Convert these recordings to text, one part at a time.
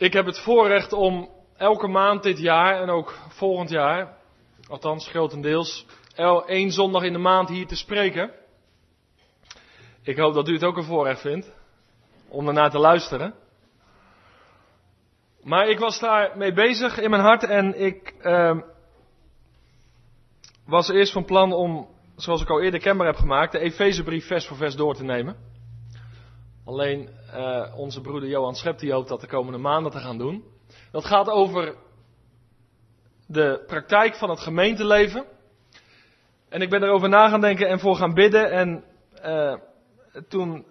Ik heb het voorrecht om elke maand dit jaar en ook volgend jaar, althans grotendeels, één zondag in de maand hier te spreken. Ik hoop dat u het ook een voorrecht vindt om ernaar te luisteren. Maar ik was daar mee bezig in mijn hart en ik uh, was eerst van plan om, zoals ik al eerder kenbaar heb gemaakt, de Efezebrief vers voor vers door te nemen. Alleen uh, onze broeder Johan Schep die hoopt dat de komende maanden te gaan doen. Dat gaat over de praktijk van het gemeenteleven. En ik ben erover na gaan denken en voor gaan bidden. En uh, toen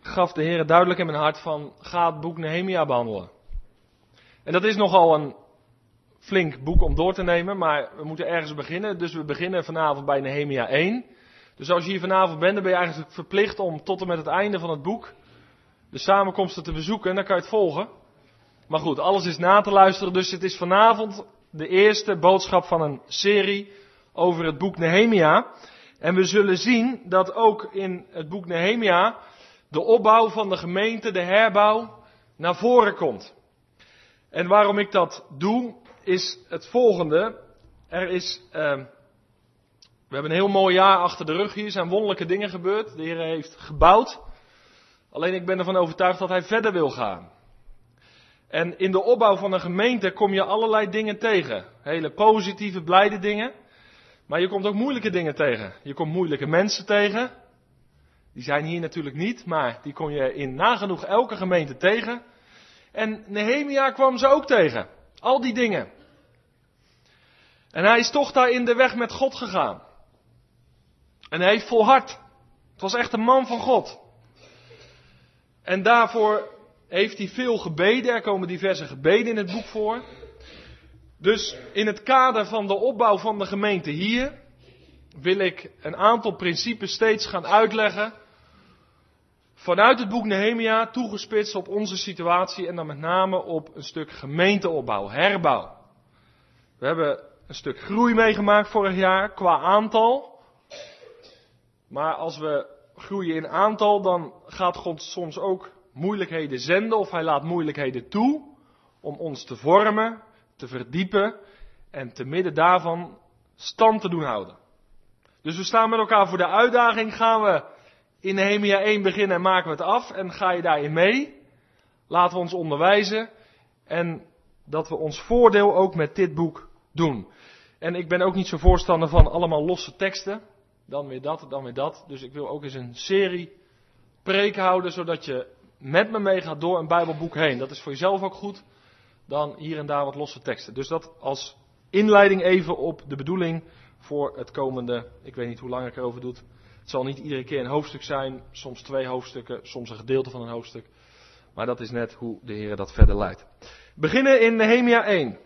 gaf de Heer duidelijk in mijn hart van ga het boek Nehemia behandelen. En dat is nogal een flink boek om door te nemen, maar we moeten ergens beginnen. Dus we beginnen vanavond bij Nehemia 1. Dus als je hier vanavond bent, dan ben je eigenlijk verplicht om tot en met het einde van het boek de samenkomsten te bezoeken en dan kan je het volgen. Maar goed, alles is na te luisteren, dus het is vanavond de eerste boodschap van een serie over het boek Nehemia. En we zullen zien dat ook in het boek Nehemia de opbouw van de gemeente, de herbouw, naar voren komt. En waarom ik dat doe, is het volgende. Er is, uh, we hebben een heel mooi jaar achter de rug hier, er zijn wonderlijke dingen gebeurd. De Heer heeft gebouwd. Alleen ik ben ervan overtuigd dat hij verder wil gaan. En in de opbouw van een gemeente kom je allerlei dingen tegen. Hele positieve, blijde dingen. Maar je komt ook moeilijke dingen tegen. Je komt moeilijke mensen tegen. Die zijn hier natuurlijk niet, maar die kom je in nagenoeg elke gemeente tegen. En Nehemia kwam ze ook tegen. Al die dingen. En hij is toch daar in de weg met God gegaan. En hij heeft volhard. Het was echt een man van God. En daarvoor heeft hij veel gebeden. Er komen diverse gebeden in het boek voor. Dus in het kader van de opbouw van de gemeente hier wil ik een aantal principes steeds gaan uitleggen. Vanuit het boek Nehemia toegespitst op onze situatie en dan met name op een stuk gemeenteopbouw, herbouw. We hebben een stuk groei meegemaakt vorig jaar qua aantal. Maar als we groeien in aantal, dan gaat God soms ook moeilijkheden zenden of hij laat moeilijkheden toe om ons te vormen, te verdiepen en te midden daarvan stand te doen houden. Dus we staan met elkaar voor de uitdaging, gaan we in Nehemia 1 beginnen en maken we het af en ga je daarin mee? Laten we ons onderwijzen en dat we ons voordeel ook met dit boek doen. En ik ben ook niet zo voorstander van allemaal losse teksten dan weer dat, dan weer dat. Dus ik wil ook eens een serie preken houden, zodat je met me meegaat door een Bijbelboek heen. Dat is voor jezelf ook goed. Dan hier en daar wat losse teksten. Dus dat als inleiding even op de bedoeling voor het komende, ik weet niet hoe lang ik erover doe. Het zal niet iedere keer een hoofdstuk zijn, soms twee hoofdstukken, soms een gedeelte van een hoofdstuk. Maar dat is net hoe de Heer dat verder leidt. Beginnen in Nehemia 1.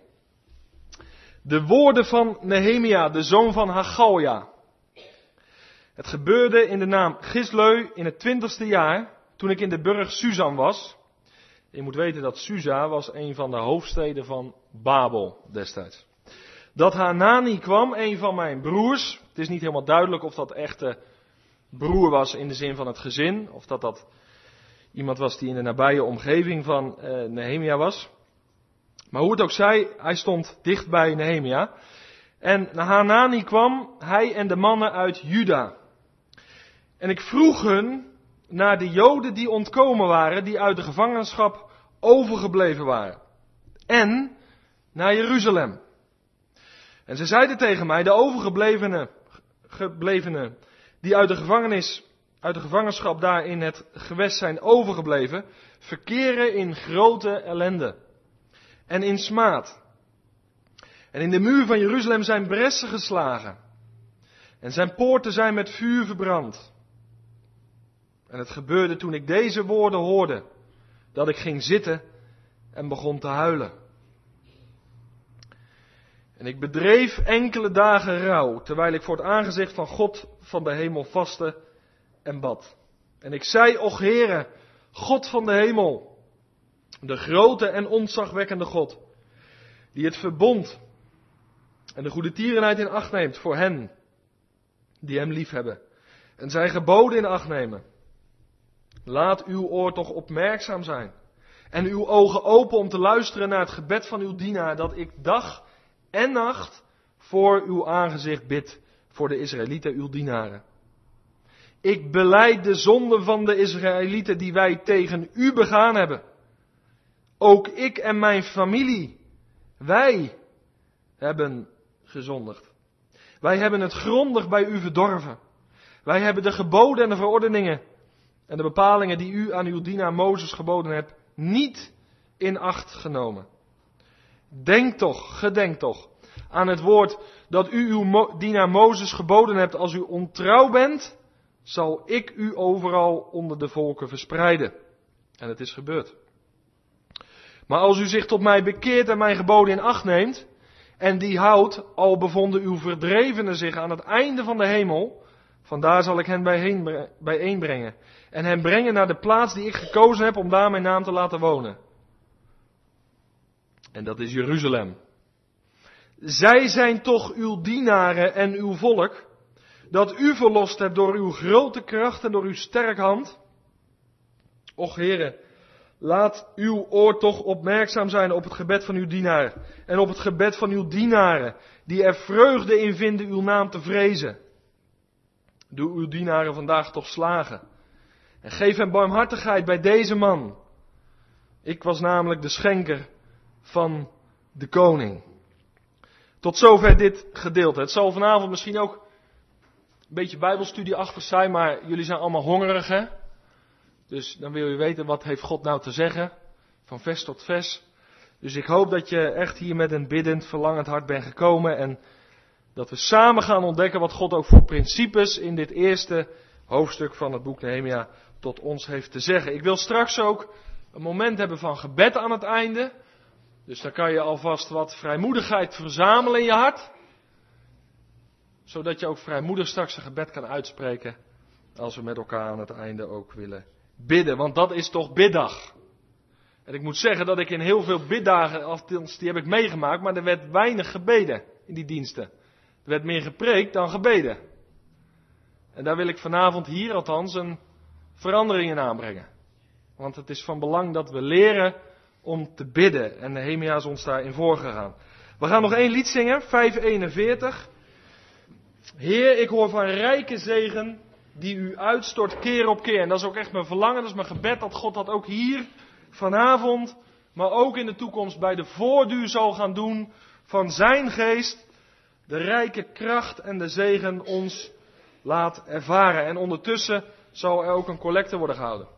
De woorden van Nehemia, de zoon van Hagalja. Het gebeurde in de naam Gisleu in het twintigste jaar, toen ik in de burg Suzan was. Je moet weten dat Susa was een van de hoofdsteden van Babel destijds. Dat Hanani kwam, een van mijn broers. Het is niet helemaal duidelijk of dat echte broer was in de zin van het gezin, of dat dat iemand was die in de nabije omgeving van uh, Nehemia was. Maar hoe het ook zij, hij stond dicht bij Nehemia. En Hanani kwam, hij en de mannen uit Juda. En ik vroeg hun naar de Joden die ontkomen waren, die uit de gevangenschap overgebleven waren. En naar Jeruzalem. En ze zeiden tegen mij, de overgeblevenen, geblevenen, die uit de gevangenis, uit de gevangenschap daar in het gewest zijn overgebleven, verkeren in grote ellende. En in smaad. En in de muur van Jeruzalem zijn bressen geslagen. En zijn poorten zijn met vuur verbrand. En het gebeurde toen ik deze woorden hoorde, dat ik ging zitten en begon te huilen. En ik bedreef enkele dagen rouw, terwijl ik voor het aangezicht van God van de hemel vastte en bad. En ik zei, och Heere, God van de hemel, de grote en ontzagwekkende God, die het verbond en de goede tierenheid in acht neemt voor hen die hem liefhebben en zijn geboden in acht nemen. Laat uw oor toch opmerkzaam zijn En uw ogen open om te luisteren naar het gebed van uw dienaar, dat ik dag en nacht voor uw aangezicht bid voor de Israëlieten, uw dienaren. Ik beleid de zonde van de Israëlieten die wij tegen u begaan hebben. Ook ik en mijn familie, wij hebben gezondigd. Wij hebben het grondig bij u verdorven. Wij hebben de geboden en de verordeningen en de bepalingen die u aan uw dienaar Mozes geboden hebt, niet in acht genomen. Denk toch, gedenk toch aan het woord dat u uw dienaar Mozes geboden hebt. Als u ontrouw bent, zal ik u overal onder de volken verspreiden. En het is gebeurd. Maar als u zich tot mij bekeert en mijn geboden in acht neemt, en die houdt, al bevonden uw verdrevenen zich aan het einde van de hemel, vandaar zal ik hen bijeenbrengen. En hen brengen naar de plaats die ik gekozen heb om daar mijn naam te laten wonen. En dat is Jeruzalem. Zij zijn toch uw dienaren en uw volk, dat u verlost hebt door uw grote kracht en door uw sterke hand. Och heren, laat uw oor toch opmerkzaam zijn op het gebed van uw dienaar en op het gebed van uw dienaren, die er vreugde in vinden uw naam te vrezen. Doe uw dienaren vandaag toch slagen. En geef hem barmhartigheid bij deze man. Ik was namelijk de schenker van de koning. Tot zover dit gedeelte. Het zal vanavond misschien ook een beetje bijbelstudieachtig zijn, maar jullie zijn allemaal hongerig hè. Dus dan wil je weten wat heeft God nou te zeggen. Van vers tot vers. Dus ik hoop dat je echt hier met een biddend, verlangend hart bent gekomen. En dat we samen gaan ontdekken wat God ook voor principes in dit eerste hoofdstuk van het boek Nehemia tot ons heeft te zeggen. Ik wil straks ook een moment hebben van gebed aan het einde. Dus dan kan je alvast wat vrijmoedigheid verzamelen in je hart. Zodat je ook vrijmoedig straks een gebed kan uitspreken. Als we met elkaar aan het einde ook willen bidden. Want dat is toch biddag. En ik moet zeggen dat ik in heel veel biddagen, althans die heb ik meegemaakt, maar er werd weinig gebeden in die diensten. Er werd meer gepreekt dan gebeden. En daar wil ik vanavond hier althans een verandering in aanbrengen. Want het is van belang dat we leren om te bidden. En Nehemia is ons daarin voorgegaan. We gaan nog één lied zingen, 541. Heer, ik hoor van rijke zegen die u uitstort keer op keer. En dat is ook echt mijn verlangen, dat is mijn gebed dat God dat ook hier vanavond, maar ook in de toekomst bij de voorduur zal gaan doen van zijn geest. De rijke kracht en de zegen ons laat ervaren. En ondertussen zal er ook een collecte worden gehouden.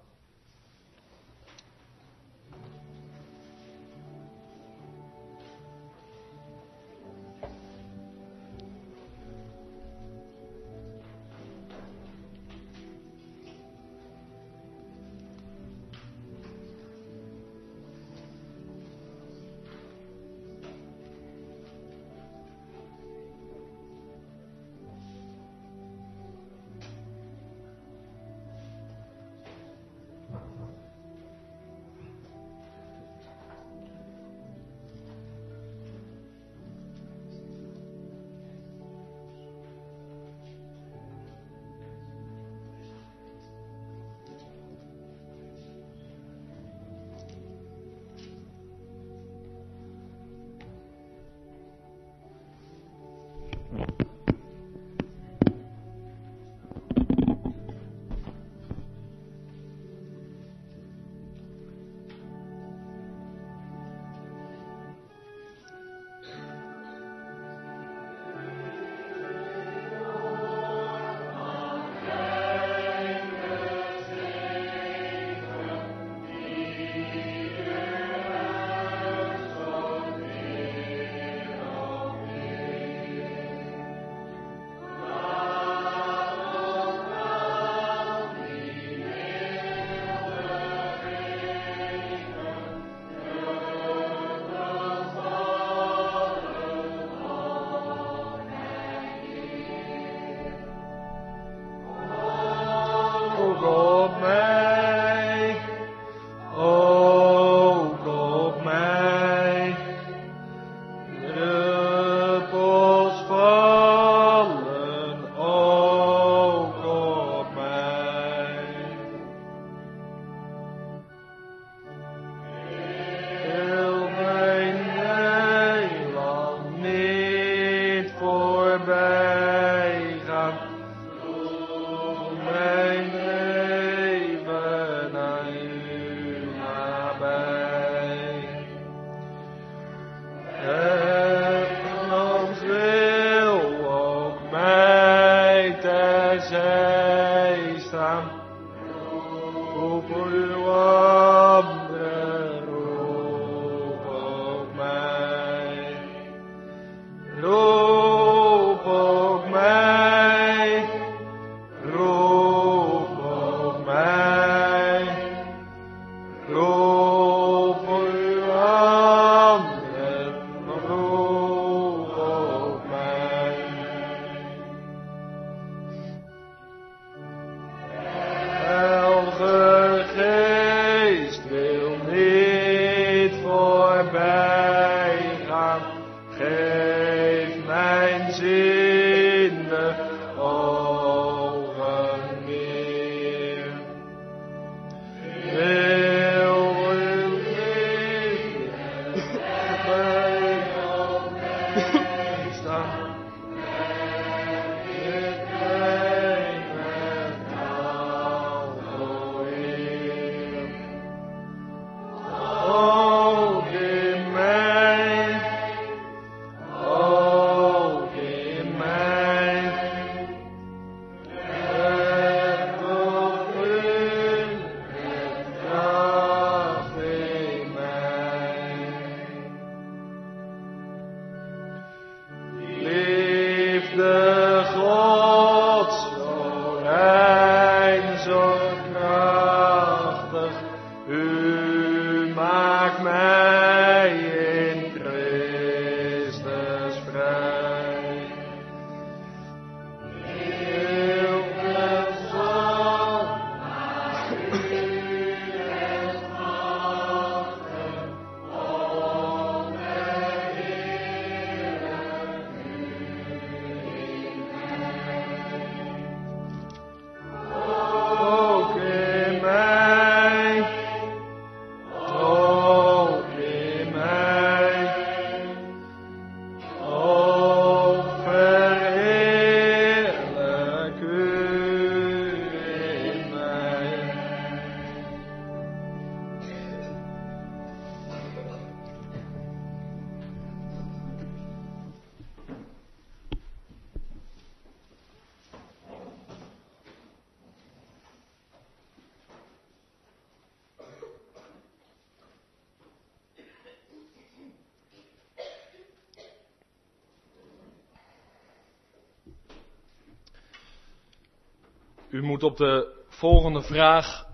U moet op de volgende vraag,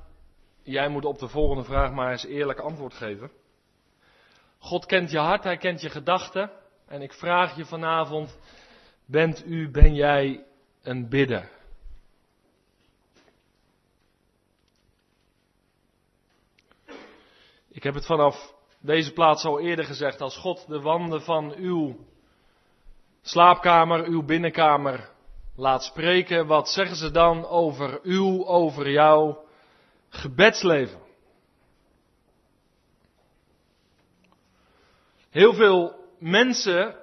jij moet op de volgende vraag maar eens eerlijk antwoord geven. God kent je hart, hij kent je gedachten. En ik vraag je vanavond, bent u, ben jij een bidder? Ik heb het vanaf deze plaats al eerder gezegd, als God de wanden van uw slaapkamer, uw binnenkamer laat spreken, wat zeggen ze dan over uw, over jouw gebedsleven? Heel veel mensen,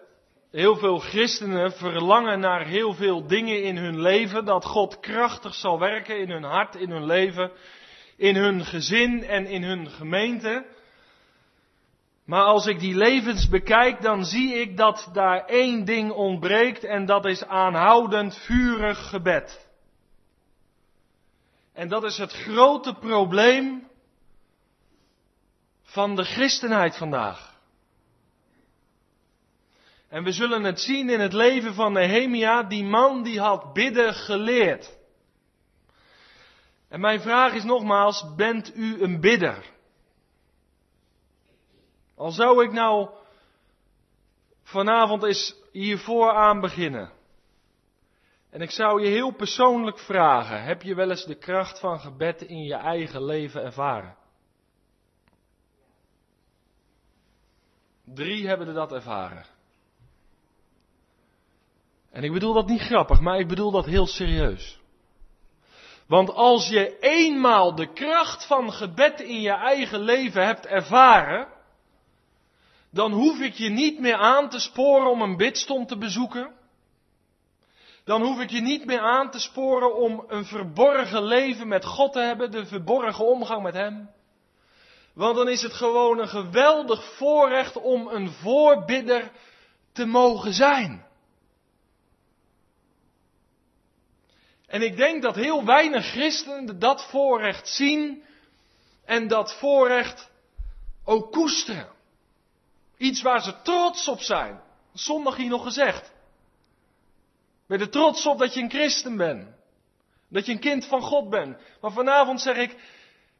heel veel christenen verlangen naar heel veel dingen in hun leven, dat God krachtig zal werken in hun hart, in hun leven, in hun gezin en in hun gemeente. Maar als ik die levens bekijk, dan zie ik dat daar één ding ontbreekt en dat is aanhoudend vurig gebed. En dat is het grote probleem van de christenheid vandaag. En we zullen het zien in het leven van Nehemia, die man die had bidden geleerd. En mijn vraag is nogmaals, bent u een bidder? Al zou ik nou vanavond eens hiervoor aan beginnen. En ik zou je heel persoonlijk vragen, heb je wel eens de kracht van gebed in je eigen leven ervaren? Drie hebben er dat ervaren. En ik bedoel dat niet grappig, maar ik bedoel dat heel serieus. Want als je eenmaal de kracht van gebed in je eigen leven hebt ervaren, dan hoef ik je niet meer aan te sporen om een bidstond te bezoeken. Dan hoef ik je niet meer aan te sporen om een verborgen leven met God te hebben, de verborgen omgang met Hem. Want dan is het gewoon een geweldig voorrecht om een voorbidder te mogen zijn. En ik denk dat heel weinig christenen dat voorrecht zien en dat voorrecht ook koesteren. Iets waar ze trots op zijn. Zondag hier nog gezegd. Ben je er trots op dat je een christen bent? Dat je een kind van God bent? Maar vanavond zeg ik,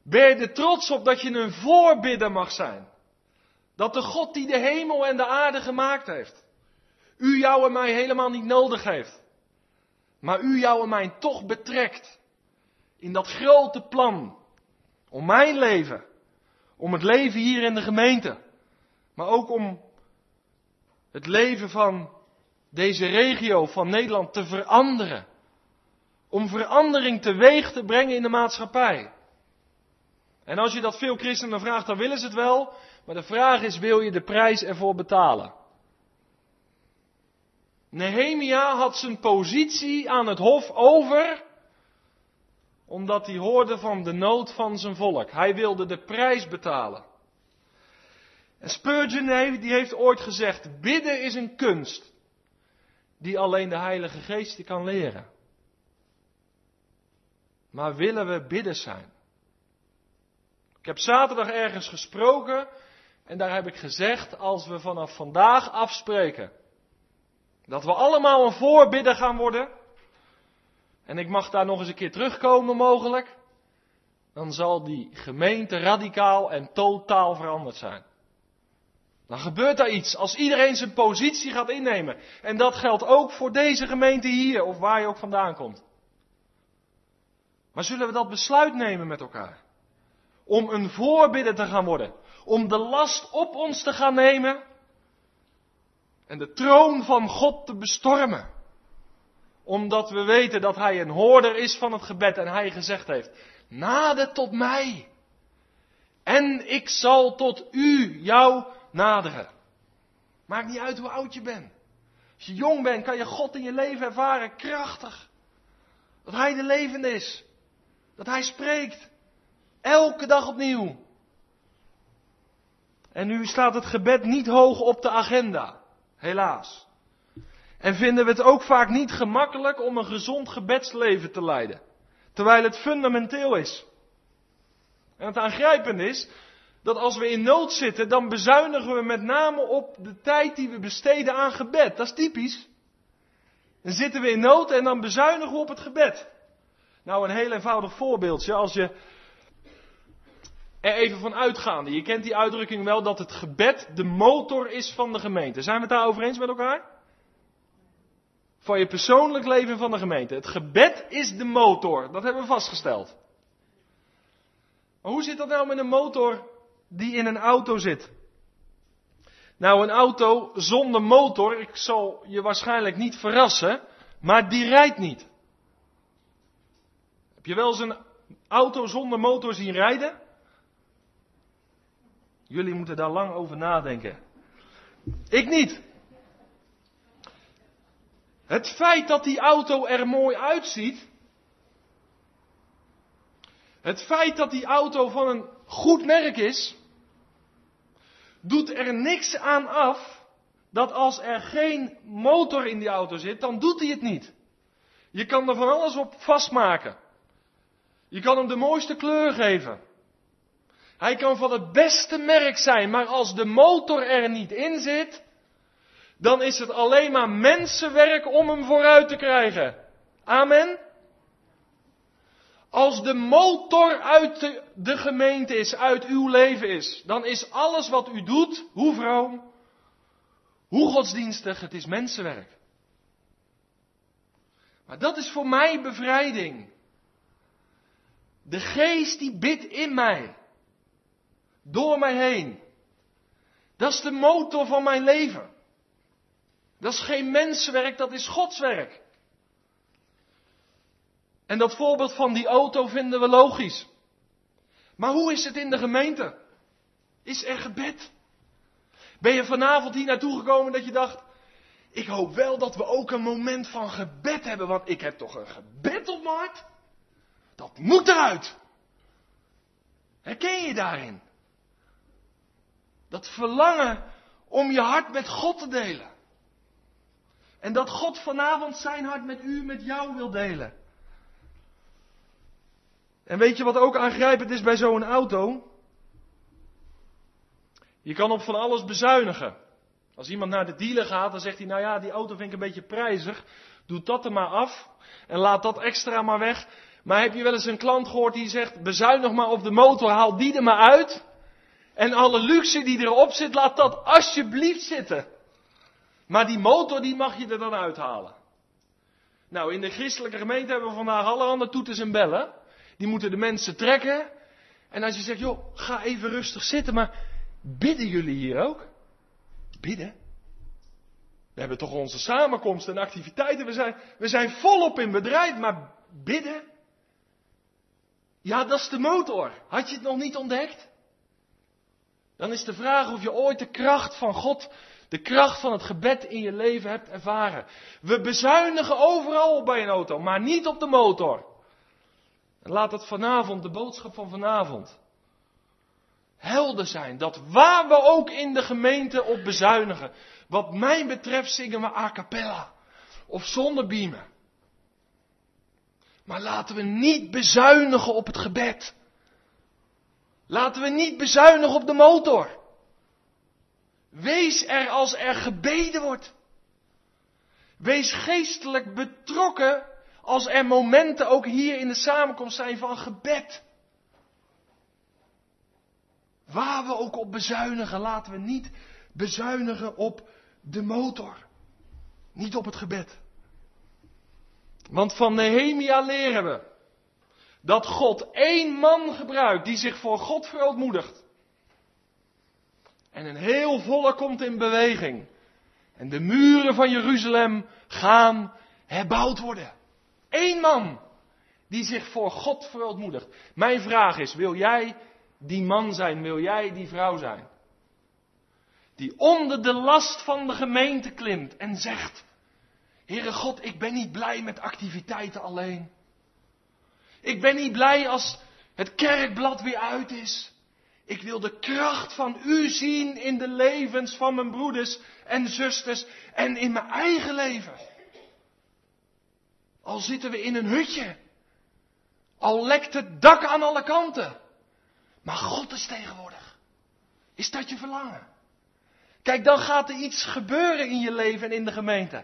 ben je er trots op dat je een voorbidder mag zijn? Dat de God die de hemel en de aarde gemaakt heeft, u jou en mij helemaal niet nodig heeft. Maar u jou en mij toch betrekt in dat grote plan om mijn leven, om het leven hier in de gemeente, Maar ook om het leven van deze regio van Nederland te veranderen. Om verandering teweeg te brengen in de maatschappij. En als je dat veel christenen vraagt, dan willen ze het wel. Maar de vraag is, wil je de prijs ervoor betalen? Nehemia had zijn positie aan het hof over, omdat hij hoorde van de nood van zijn volk. Hij wilde de prijs betalen. En Spurgeon die heeft ooit gezegd, bidden is een kunst die alleen de Heilige Geest kan leren. Maar willen we bidden zijn? Ik heb zaterdag ergens gesproken en daar heb ik gezegd, als we vanaf vandaag afspreken dat we allemaal een voorbidder gaan worden, en ik mag daar nog eens een keer terugkomen mogelijk, dan zal die gemeente radicaal en totaal veranderd zijn. Dan gebeurt daar iets als iedereen zijn positie gaat innemen. En dat geldt ook voor deze gemeente hier, of waar je ook vandaan komt. Maar zullen we dat besluit nemen met elkaar? Om een voorbidder te gaan worden. Om de last op ons te gaan nemen. En de troon van God te bestormen. Omdat we weten dat Hij een hoorder is van het gebed. En Hij gezegd heeft, nader tot mij. En ik zal tot u, jou, naderen. Maakt niet uit hoe oud je bent. Als je jong bent, kan je God in je leven ervaren, krachtig. Dat Hij de levende is. Dat Hij spreekt. Elke dag opnieuw. En nu staat het gebed niet hoog op de agenda. Helaas. En vinden we het ook vaak niet gemakkelijk om een gezond gebedsleven te leiden. Terwijl het fundamenteel is. En het aangrijpend is dat als we in nood zitten, dan bezuinigen we met name op de tijd die we besteden aan gebed. Dat is typisch. Dan zitten we in nood en dan bezuinigen we op het gebed. Nou, een heel eenvoudig voorbeeldje. Als je er even van uitgaande. Je kent die uitdrukking wel dat het gebed de motor is van de gemeente. Zijn we het daarover eens met elkaar? Van je persoonlijk leven van de gemeente. Het gebed is de motor. Dat hebben we vastgesteld. Maar hoe zit dat nou met een motor die in een auto zit? Nou, een auto zonder motor, ik zal je waarschijnlijk niet verrassen, maar die rijdt niet. Heb je wel eens een auto zonder motor zien rijden? Jullie moeten daar lang over nadenken. Ik niet. Het feit dat die auto er mooi uitziet. Het feit dat die auto van een goed merk is. Doet er niks aan af dat als er geen motor in die auto zit, dan doet hij het niet. Je kan er van alles op vastmaken. Je kan hem de mooiste kleur geven. Hij kan van het beste merk zijn, maar als de motor er niet in zit, dan is het alleen maar mensenwerk om hem vooruit te krijgen. Amen. Als de motor uit de, gemeente is, uit uw leven is, dan is alles wat u doet, hoe vroom, hoe godsdienstig, het is mensenwerk. Maar dat is voor mij bevrijding. De geest die bidt in mij door mij heen. Dat is de motor van mijn leven. Dat is geen mensenwerk, dat is Gods werk. En dat voorbeeld van die auto vinden we logisch. Maar hoe is het in de gemeente? Is er gebed? Ben je vanavond hier naartoe gekomen dat je dacht, ik hoop wel dat we ook een moment van gebed hebben, want ik heb toch een gebed op mijn hart? Dat moet eruit. Herken je daarin? Dat verlangen om je hart met God te delen. En dat God vanavond zijn hart met u, met jou wil delen. En weet je wat ook aangrijpend is bij zo'n auto? Je kan op van alles bezuinigen. Als iemand naar de dealer gaat, dan zegt hij, nou ja, die auto vind ik een beetje prijzig. Doe dat er maar af en laat dat extra maar weg. Maar heb je wel eens een klant gehoord die zegt, bezuinig maar op de motor, haal die er maar uit. En alle luxe die erop zit, laat dat alsjeblieft zitten. Maar die motor, die mag je er dan uithalen. Nou, in de christelijke gemeente hebben we vandaag allerhande toeters en bellen. Die moeten de mensen trekken. En als je zegt, joh, ga even rustig zitten, maar bidden jullie hier ook? Bidden? We hebben toch onze samenkomsten en activiteiten. We zijn, we zijn volop in bedrijf, maar bidden? Ja, dat is de motor. Had je het nog niet ontdekt? Dan is de vraag of je ooit de kracht van God, de kracht van het gebed in je leven hebt ervaren. We bezuinigen overal bij een auto, maar niet op de motor. Laat het vanavond, de boodschap van vanavond, helder zijn. Dat waar we ook in de gemeente op bezuinigen. Wat mij betreft zingen we a cappella. Of zonder biemen. Maar laten we niet bezuinigen op het gebed. Laten we niet bezuinigen op de motor. Wees er als er gebeden wordt. Wees geestelijk betrokken als er momenten ook hier in de samenkomst zijn van gebed. Waar we ook op bezuinigen, laten we niet bezuinigen op de motor. Niet op het gebed. Want van Nehemia leren we dat God één man gebruikt die zich voor God verootmoedigt. En een heel volk komt in beweging. En de muren van Jeruzalem gaan herbouwd worden. Eén man die zich voor God verootmoedigt. Mijn vraag is, wil jij die man zijn? Wil jij die vrouw zijn? Die onder de last van de gemeente klimt en zegt, Heere God, ik ben niet blij met activiteiten alleen. Ik ben niet blij als het kerkblad weer uit is. Ik wil de kracht van u zien in de levens van mijn broeders en zusters en in mijn eigen leven. Al zitten we in een hutje. Al lekt het dak aan alle kanten. Maar God is tegenwoordig. Is dat je verlangen? Kijk, dan gaat er iets gebeuren in je leven en in de gemeente.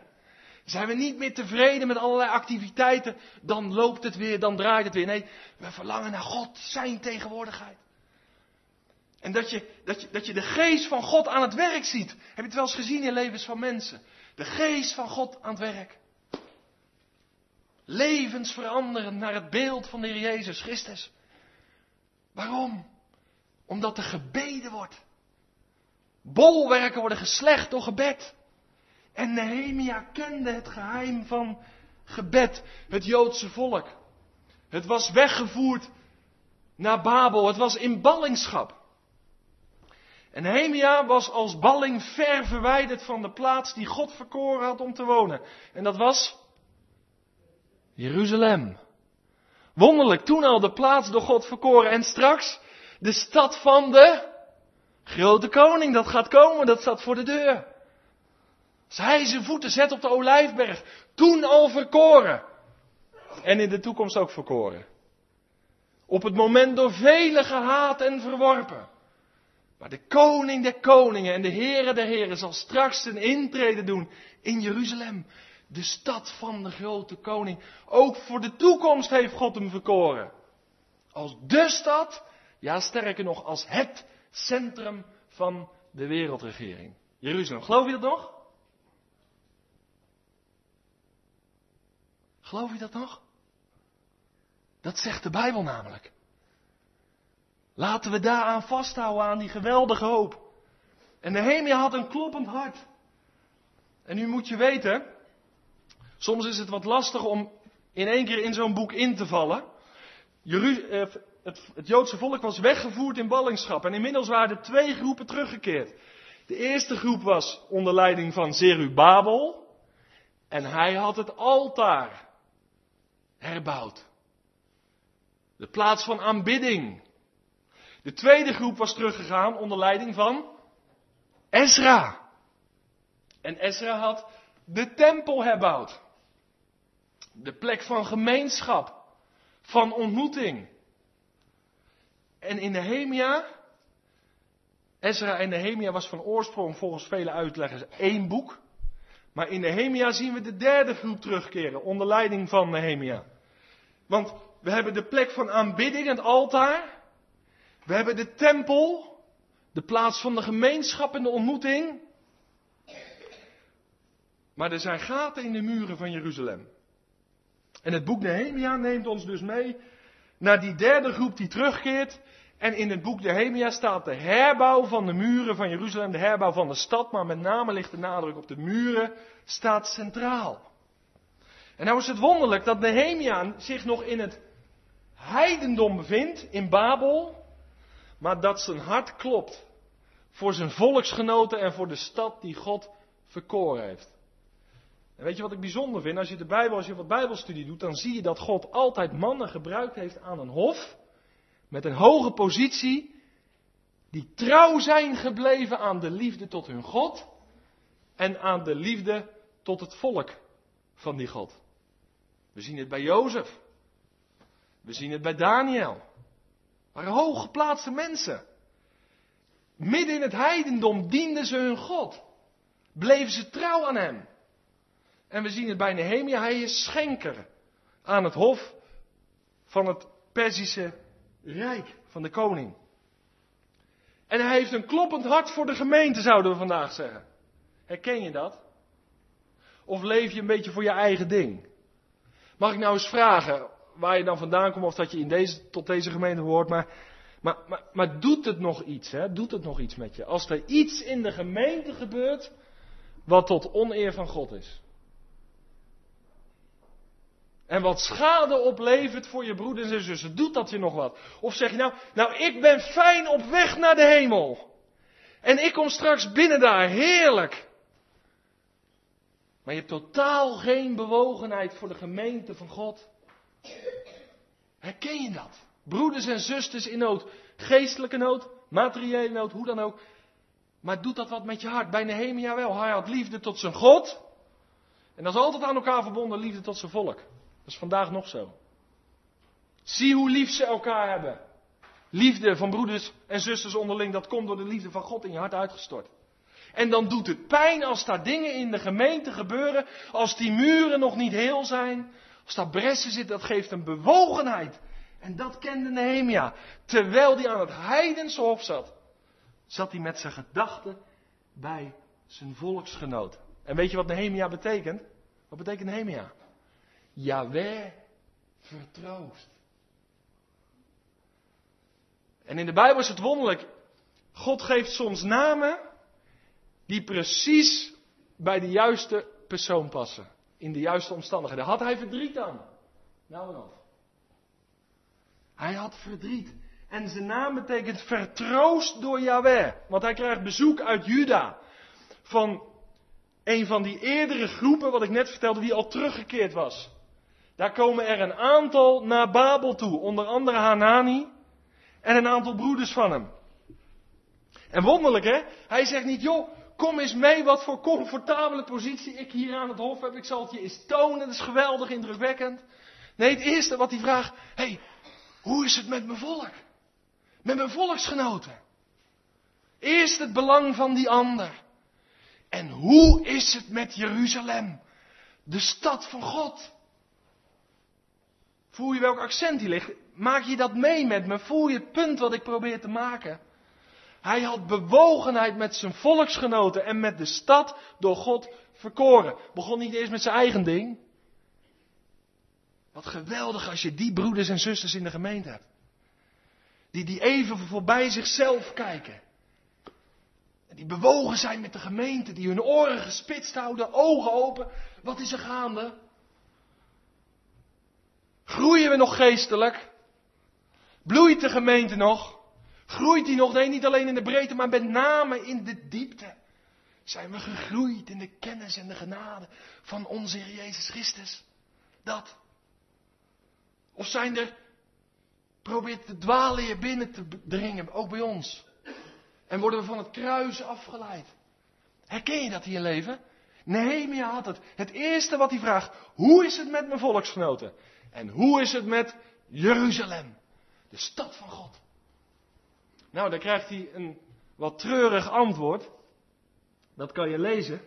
Zijn we niet meer tevreden met allerlei activiteiten, dan loopt het weer, dan draait het weer. Nee, we verlangen naar God, zijn tegenwoordigheid. En dat je, dat, je, dat je de geest van God aan het werk ziet. Heb je het wel eens gezien in levens van mensen? De geest van God aan het werk. Levens veranderen naar het beeld van de Heer Jezus Christus. Waarom? Omdat er gebeden wordt. Bolwerken worden geslecht door gebed. En Nehemia kende het geheim van gebed, het Joodse volk. Het was weggevoerd naar Babel, het was in ballingschap. En Nehemia was als balling ver verwijderd van de plaats die God verkoren had om te wonen. En dat was Jeruzalem. Wonderlijk, toen al de plaats door God verkoren en straks de stad van de grote koning. Dat gaat komen, dat staat voor de deur. Als hij zijn voeten zet op de olijfberg, toen al verkoren. En in de toekomst ook verkoren. Op het moment door velen gehaat en verworpen. Maar de koning der koningen en de heren der heren zal straks een intrede doen in Jeruzalem. De stad van de grote koning. Ook voor de toekomst heeft God hem verkoren. Als de stad, ja sterker nog, als het centrum van de wereldregering. Jeruzalem, geloof je dat nog? Geloof je dat nog? Dat zegt de Bijbel namelijk. Laten we daaraan vasthouden, aan die geweldige hoop. En Nehemia had een kloppend hart. En nu moet je weten, soms is het wat lastig om in één keer in zo'n boek in te vallen. Eh, het, het Joodse volk was weggevoerd in ballingschap en inmiddels waren er twee groepen teruggekeerd. De eerste groep was onder leiding van Zerubabel en hij had het altaar herbouwd. De plaats van aanbidding. De tweede groep was teruggegaan onder leiding van Ezra. En Ezra had de tempel herbouwd. De plek van gemeenschap, van ontmoeting. En in Nehemia, Ezra en Nehemia was van oorsprong volgens vele uitleggers één boek. Maar in Nehemia zien we de derde groep terugkeren onder leiding van Nehemia. Want we hebben de plek van aanbidding, het altaar. We hebben de tempel, de plaats van de gemeenschap en de ontmoeting. Maar er zijn gaten in de muren van Jeruzalem. En het boek Nehemia neemt ons dus mee naar die derde groep die terugkeert En in het boek Nehemia staat de herbouw van de muren van Jeruzalem, de herbouw van de stad, maar met name ligt de nadruk op de muren, staat centraal. En nou is het wonderlijk dat Nehemia zich nog in het heidendom bevindt, in Babel, maar dat zijn hart klopt voor zijn volksgenoten en voor de stad die God verkoren heeft. En weet je wat ik bijzonder vind? Als je de Bijbel, als je wat Bijbelstudie doet, dan zie je dat God altijd mannen gebruikt heeft aan een hof met een hoge positie, die trouw zijn gebleven aan de liefde tot hun God en aan de liefde tot het volk van die God. We zien het bij Jozef. We zien het bij Daniel. waren hooggeplaatste mensen. Midden in het heidendom dienden ze hun God. Bleven ze trouw aan hem. En we zien het bij Nehemia, hij is schenker aan het hof van het Perzische Rijk, van de koning. En hij heeft een kloppend hart voor de gemeente, zouden we vandaag zeggen. Herken je dat? Of leef je een beetje voor je eigen ding? Mag ik nou eens vragen waar je dan vandaan komt of dat je in deze, tot deze gemeente hoort, maar, maar, maar, maar doet het nog iets, hè? Doet het nog iets met je? Als er iets in de gemeente gebeurt wat tot oneer van God is. En wat schade oplevert voor je broeders en zussen, doet dat je nog wat? Of zeg je nou, nou ik ben fijn op weg naar de hemel. En ik kom straks binnen daar, heerlijk. Maar je hebt totaal geen bewogenheid voor de gemeente van God. Herken je dat? Broeders en zusters in nood, geestelijke nood, materiële nood, hoe dan ook. Maar doet dat wat met je hart? Bij Nehemia wel. Hij had liefde tot zijn God. En dat is altijd aan elkaar verbonden, liefde tot zijn volk. Is vandaag nog zo. Zie hoe lief ze elkaar hebben. Liefde van broeders en zusters onderling, dat komt door de liefde van God in je hart uitgestort. En dan doet het pijn als daar dingen in de gemeente gebeuren, als die muren nog niet heel zijn, als daar bressen zitten, dat geeft een bewogenheid. En dat kende Nehemia. Terwijl hij aan het heidense hof zat, zat hij met zijn gedachten bij zijn volksgenoten. En weet je wat Nehemia betekent? Wat betekent Nehemia? Yahweh vertroost. En in de Bijbel is het wonderlijk. God geeft soms namen die precies bij de juiste persoon passen. In de juiste omstandigheden. Had hij verdriet aan? Nou en of. Hij had verdriet. En zijn naam betekent vertroost door Yahweh. Want hij krijgt bezoek uit Juda. Van een van die eerdere groepen, wat ik net vertelde, die al teruggekeerd was. Daar komen er een aantal naar Babel toe. Onder andere Hanani. En een aantal broeders van hem. En wonderlijk hè. Hij zegt niet, joh, kom eens mee wat voor comfortabele positie ik hier aan het hof heb. Ik zal het je eens tonen. Dat is geweldig indrukwekkend. Nee, het eerste wat hij vraagt. Hé, hey, hoe is het met mijn volk? Met mijn volksgenoten? Eerst het belang van die ander. En hoe is het met Jeruzalem? De stad van God. Voel je welk accent hier ligt? Maak je dat mee met me? Voel je het punt wat ik probeer te maken? Hij had bewogenheid met zijn volksgenoten en met de stad door God verkoren. Begon niet eerst met zijn eigen ding. Wat geweldig als je die broeders en zusters in de gemeente hebt. Die, die even voorbij zichzelf kijken. En die bewogen zijn met de gemeente, die hun oren gespitst houden, ogen open. Wat is er gaande? Groeien we nog geestelijk? Bloeit de gemeente nog? Groeit die nog? Nee, niet alleen in de breedte, maar met name in de diepte. Zijn we gegroeid in de kennis en de genade van onze Jezus Christus? Dat. Of zijn er, probeert de dwaalleer binnen te dringen, ook bij ons. En worden we van het kruis afgeleid. Herken je dat in je leven? Nehemia had het. Het eerste wat hij vraagt, hoe is het met mijn volksgenoten? En hoe is het met Jeruzalem? De stad van God. Nou, dan krijgt hij een wat treurig antwoord. Dat kan je lezen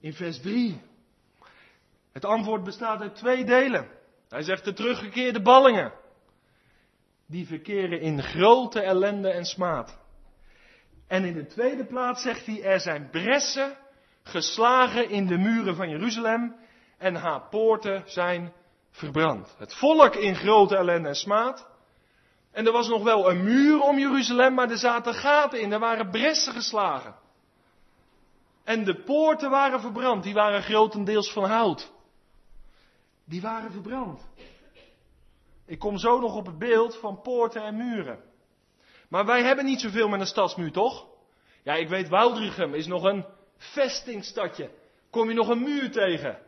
in vers 3. Het antwoord bestaat uit twee delen. Hij zegt de teruggekeerde ballingen. Die verkeren in grote ellende en smaad. En in de tweede plaats zegt hij, er zijn bressen geslagen in de muren van Jeruzalem en haar poorten zijn verbrand. Het volk in grote ellende en smaad. En er was nog wel een muur om Jeruzalem, maar er zaten gaten in, er waren bressen geslagen. En de poorten waren verbrand, die waren grotendeels van hout. Die waren verbrand. Ik kom zo nog op het beeld van poorten en muren. Maar wij hebben niet zoveel met een stadsmuur, toch? Ja, ik weet, Woudrichem is nog een vestingstadje. Kom je nog een muur tegen?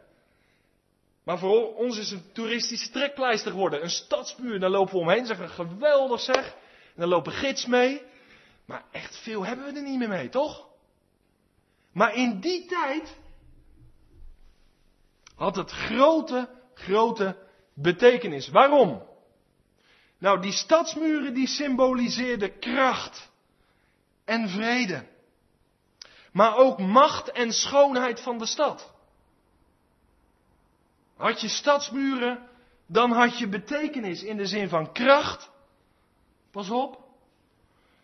Maar voor ons is een toeristische trekpleister geworden. Een stadsmuur, daar lopen we omheen. Zeggen geweldig zeg. En dan lopen gids mee. Maar echt veel hebben we er niet meer mee, toch? Maar in die tijd had het grote, grote betekenis. Waarom? Nou, die stadsmuren die symboliseerden kracht en vrede. Maar ook macht en schoonheid van de stad. Had je stadsmuren, dan had je betekenis in de zin van kracht. Pas op.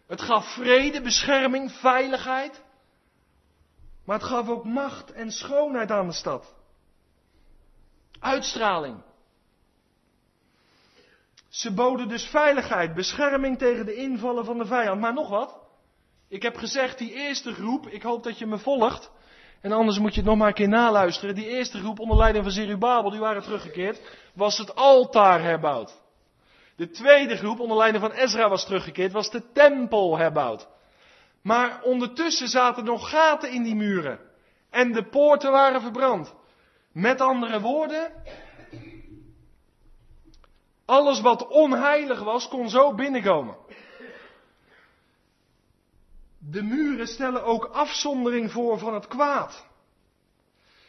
Het gaf vrede, bescherming, veiligheid. Maar het gaf ook macht en schoonheid aan de stad. Uitstraling. Ze boden dus veiligheid, bescherming tegen de invallen van de vijand. Maar nog wat. Ik heb gezegd, die eerste groep, ik hoop dat je me volgt. En anders moet je het nog maar een keer naluisteren. Die eerste groep onder leiding van Zerubabel, die waren teruggekeerd, was het altaar herbouwd. De tweede groep onder leiding van Ezra was teruggekeerd, was de tempel herbouwd. Maar ondertussen zaten nog gaten in die muren. En de poorten waren verbrand. Met andere woorden, alles wat onheilig was, kon zo binnenkomen. De muren stellen ook afzondering voor van het kwaad.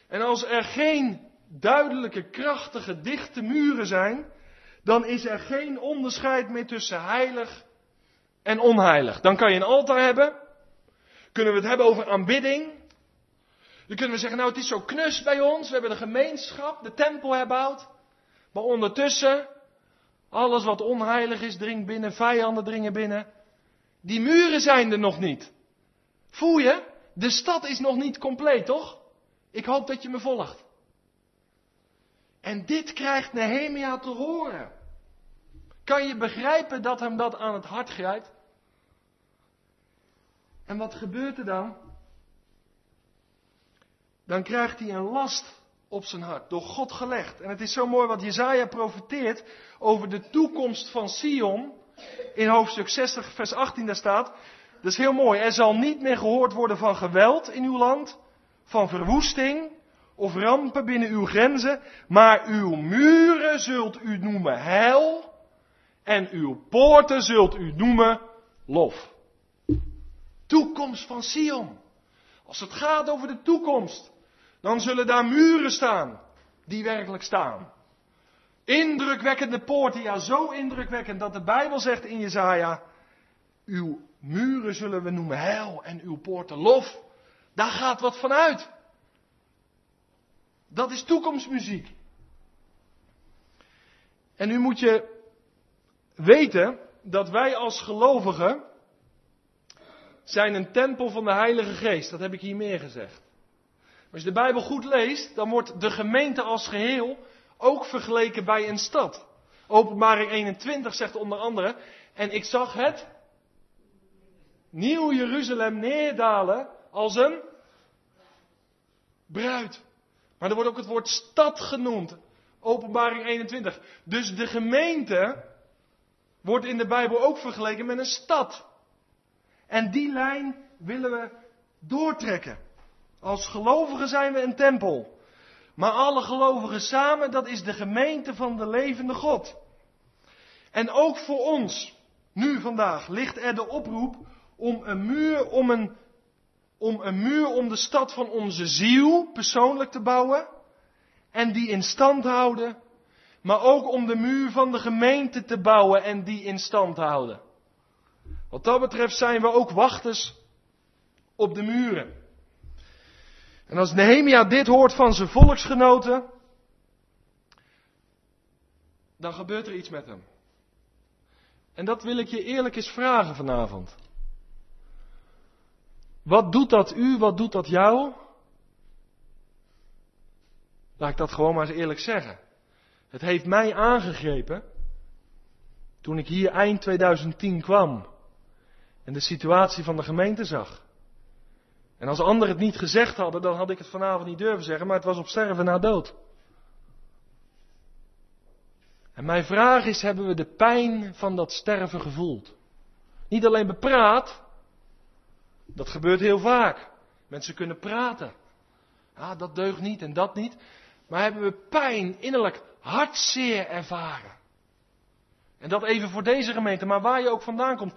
En als er geen duidelijke, krachtige, dichte muren zijn, dan is er geen onderscheid meer tussen heilig en onheilig. Dan kan je een altaar hebben. Kunnen we het hebben over aanbidding. Dan kunnen we zeggen, nou het is zo knus bij ons. We hebben de gemeenschap, de tempel herbouwd. Maar ondertussen, alles wat onheilig is, dringt binnen, vijanden dringen binnen. Die muren zijn er nog niet. Voel je? De stad is nog niet compleet, toch? Ik hoop dat je me volgt. En dit krijgt Nehemia te horen. Kan je begrijpen dat hem dat aan het hart grijpt? En wat gebeurt er dan? Dan krijgt hij een last op zijn hart, door God gelegd. En het is zo mooi wat Jezaja profeteert over de toekomst van Sion. In hoofdstuk 60, vers 18 daar staat, dat is heel mooi, er zal niet meer gehoord worden van geweld in uw land, van verwoesting of rampen binnen uw grenzen, maar uw muren zult u noemen heil en uw poorten zult u noemen lof. Toekomst van Sion. Als het gaat over de toekomst, dan zullen daar muren staan die werkelijk staan. Indrukwekkende poorten, ja zo indrukwekkend dat de Bijbel zegt in Jezaja, uw muren zullen we noemen heil en uw poorten lof. Daar gaat wat van uit. Dat is toekomstmuziek. En nu moet je weten dat wij als gelovigen zijn een tempel van de Heilige Geest. Dat heb ik hier meer gezegd. Als je de Bijbel goed leest, dan wordt de gemeente als geheel ook vergeleken bij een stad. Openbaring 21 zegt onder andere, en ik zag het Nieuw Jeruzalem neerdalen als een bruid. Maar er wordt ook het woord stad genoemd. Openbaring 21. Dus de gemeente wordt in de Bijbel ook vergeleken met een stad. En die lijn willen we doortrekken. Als gelovigen zijn we een tempel. Maar alle gelovigen samen, dat is de gemeente van de levende God. En ook voor ons, nu vandaag, ligt er de oproep om een muur om een, om een muur om de stad van onze ziel persoonlijk te bouwen en die in stand houden, maar ook om de muur van de gemeente te bouwen en die in stand houden. Wat dat betreft zijn we ook wachters op de muren. En als Nehemia dit hoort van zijn volksgenoten, dan gebeurt er iets met hem. En dat wil ik je eerlijk eens vragen vanavond. Wat doet dat u, wat doet dat jou? Laat ik dat gewoon maar eens eerlijk zeggen. Het heeft mij aangegrepen. Toen ik hier eind 2010 kwam en de situatie van de gemeente zag. En als anderen het niet gezegd hadden, dan had ik het vanavond niet durven zeggen, maar het was op sterven na dood. En mijn vraag is, hebben we de pijn van dat sterven gevoeld? Niet alleen bepraat, dat gebeurt heel vaak. Mensen kunnen praten. Ah, dat deugt niet en dat niet. Maar hebben we pijn, innerlijk hartzeer ervaren. En dat even voor deze gemeente, maar waar je ook vandaan komt.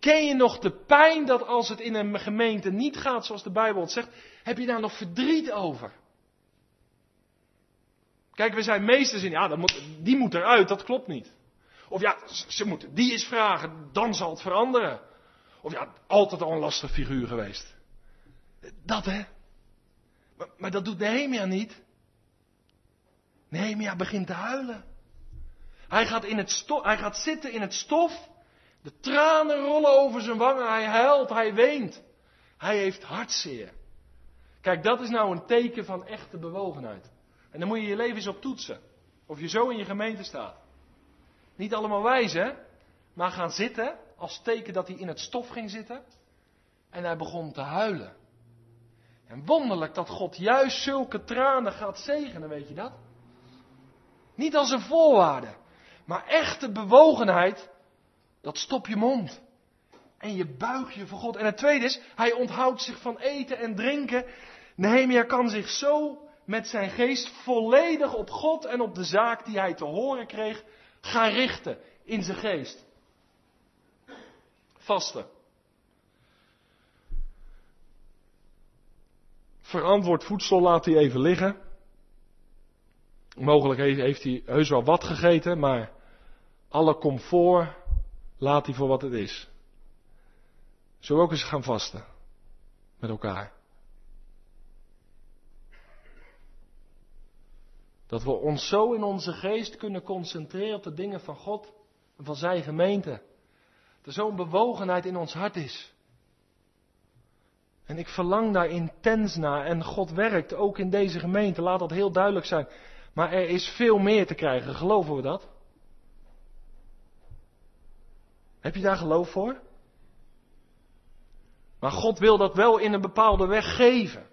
Ken je nog de pijn dat als het in een gemeente niet gaat zoals de Bijbel het zegt, heb je daar nog verdriet over? Kijk, we zijn meesters in, ja, dat moet, die moet eruit, dat klopt niet. Of ja, ze moeten die eens vragen, dan zal het veranderen. Of ja, altijd al een lastig figuur geweest. Dat hè. Maar, maar dat doet Nehemia niet. Nehemia begint te huilen. Hij gaat, in het stof, hij gaat zitten in het stof. De tranen rollen over zijn wangen. Hij huilt, hij weent. Hij heeft hartzeer. Kijk, dat is nou een teken van echte bewogenheid. En dan moet je je leven eens op toetsen. Of je zo in je gemeente staat. Niet allemaal wijs, hè? Maar gaan zitten als teken dat hij in het stof ging zitten. En hij begon te huilen. En wonderlijk dat God juist zulke tranen gaat zegenen, weet je dat? Niet als een voorwaarde, maar echte bewogenheid, dat stop je mond. En je buig je voor God. En het tweede is, hij onthoudt zich van eten en drinken. Nehemia kan zich zo met zijn geest volledig op God en op de zaak die hij te horen kreeg gaan richten in zijn geest. Vasten. Verantwoord voedsel laat hij even liggen. Mogelijk heeft hij heus wel wat gegeten, maar alle comfort laat hij voor wat het is. Zullen we ook eens gaan vasten met elkaar? Dat we ons zo in onze geest kunnen concentreren op de dingen van God en van zijn gemeente. Dat er zo'n bewogenheid in ons hart is. En ik verlang daar intens naar. En God werkt ook in deze gemeente. Laat dat heel duidelijk zijn. Maar er is veel meer te krijgen. Geloven we dat? Heb je daar geloof voor? Maar God wil dat wel in een bepaalde weg geven.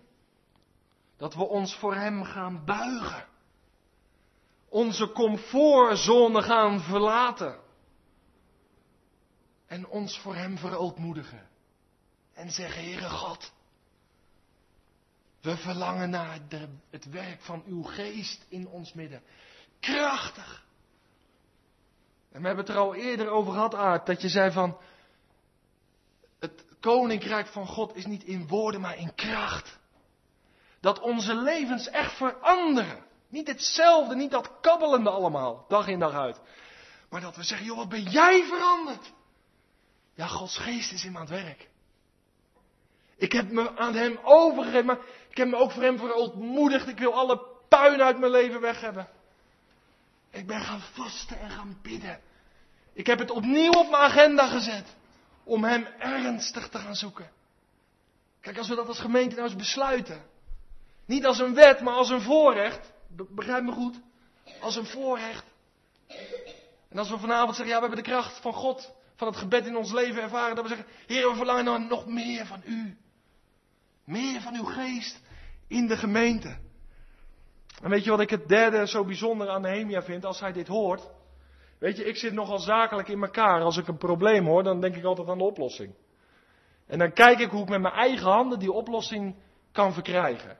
Dat we ons voor Hem gaan buigen. Onze comfortzone gaan verlaten. En ons voor Hem verootmoedigen. En zeggen, Heere God, we verlangen naar de, het werk van uw geest in ons midden. Krachtig. En we hebben het er al eerder over gehad, Aard, dat je zei van, het koninkrijk van God is niet in woorden, maar in kracht. Dat onze levens echt veranderen. Niet hetzelfde, niet dat kabbelende allemaal, dag in dag uit. Maar dat we zeggen, joh, wat ben jij veranderd? Ja, Gods geest is in me aan het werk. Ik heb me aan hem overgegeven, maar ik heb me ook voor hem verootmoedigd. Ik wil alle puin uit mijn leven weg hebben. Ik ben gaan vasten en gaan bidden. Ik heb het opnieuw op mijn agenda gezet. Om hem ernstig te gaan zoeken. Kijk, als we dat als gemeente nou eens besluiten. Niet als een wet, maar als een voorrecht. Begrijp me goed. Als een voorrecht. En als we vanavond zeggen, ja, we hebben de kracht van God, van het gebed in ons leven ervaren. Dat we zeggen, Heer, we verlangen naar nog meer van U. Meer van uw geest in de gemeente. En weet je wat ik het derde zo bijzonder aan Nehemia vind als hij dit hoort? Weet je, ik zit nogal zakelijk in elkaar. Als ik een probleem hoor, dan denk ik altijd aan de oplossing. En dan kijk ik hoe ik met mijn eigen handen die oplossing kan verkrijgen.